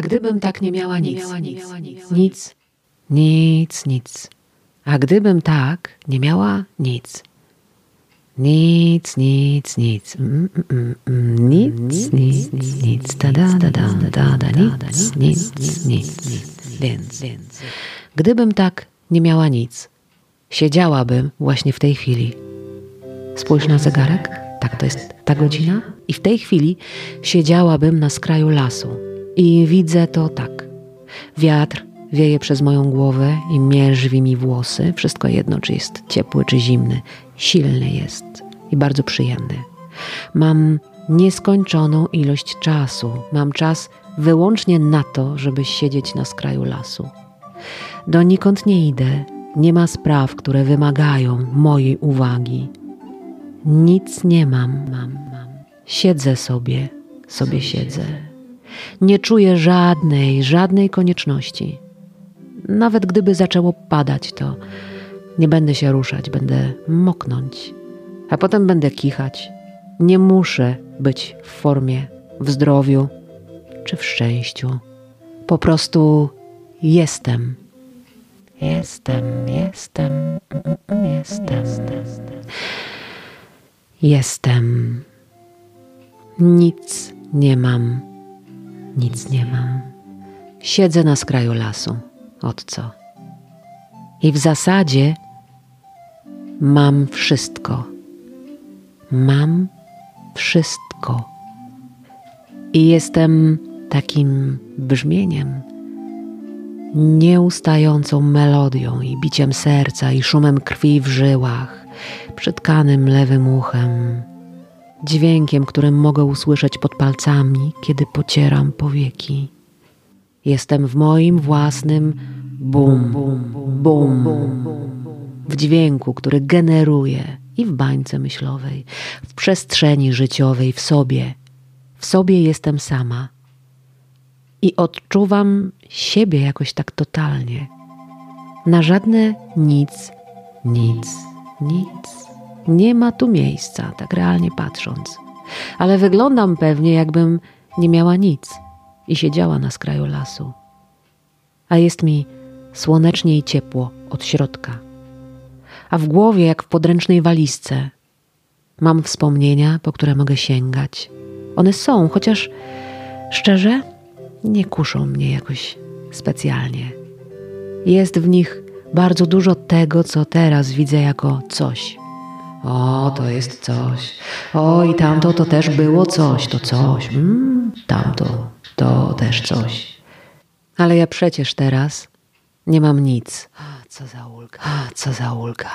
A gdybym tak nie miała nic, nic, nic, nic. A gdybym tak nie miała nic. Nic, nic, nic. Mm, mm, mm, Nic, nic, nic. Da, da, da, da, da, da, nic, nic, nic. Więc, gdybym tak nie miała nic, siedziałabym właśnie w tej chwili. Spójrz na zegarek. Tak, to jest ta godzina. I w tej chwili siedziałabym na skraju lasu. I widzę to tak. Wiatr wieje przez moją głowę i mierzwi mi włosy. Wszystko jedno, czy jest ciepły, czy zimny. Silny jest i bardzo przyjemny. Mam nieskończoną ilość czasu. Mam czas wyłącznie na to, żeby siedzieć na skraju lasu. Donikąd nie idę, nie ma spraw, które wymagają mojej uwagi. Nic nie mam, mam, mam. Siedzę sobie, sobie siedzę. Nie czuję żadnej, żadnej konieczności. Nawet gdyby zaczęło padać, to nie będę się ruszać, będę moknąć, a potem będę kichać. Nie muszę być w formie, w zdrowiu czy w szczęściu. Po prostu jestem. Jestem, jestem, jestem. Jestem. Nic nie mam. Nic nie mam. Siedzę na skraju lasu. Od co? I w zasadzie mam wszystko. Mam wszystko. I jestem takim brzmieniem, nieustającą melodią i biciem serca i szumem krwi w żyłach, przytkanym lewym uchem, dźwiękiem, którym mogę usłyszeć pod palcami, kiedy pocieram powieki. Jestem w moim własnym bum, bum, w dźwięku, który generuję i w bańce myślowej, w przestrzeni życiowej, w sobie. W sobie jestem sama i odczuwam siebie jakoś tak totalnie. Na żadne nic, nic, nic. Nie ma tu miejsca, tak realnie patrząc. Ale wyglądam pewnie, jakbym nie miała nic i siedziała na skraju lasu. A jest mi słonecznie i ciepło od środka. A w głowie, jak w podręcznej walizce, mam wspomnienia, po które mogę sięgać. One są, chociaż szczerze, nie kuszą mnie jakoś specjalnie. Jest w nich bardzo dużo tego, co teraz widzę jako coś. O, to jest coś. O, i tamto to też było coś, to coś. Mm, tamto to też coś. Ale ja przecież teraz nie mam nic. Co za ulga. Co za ulga.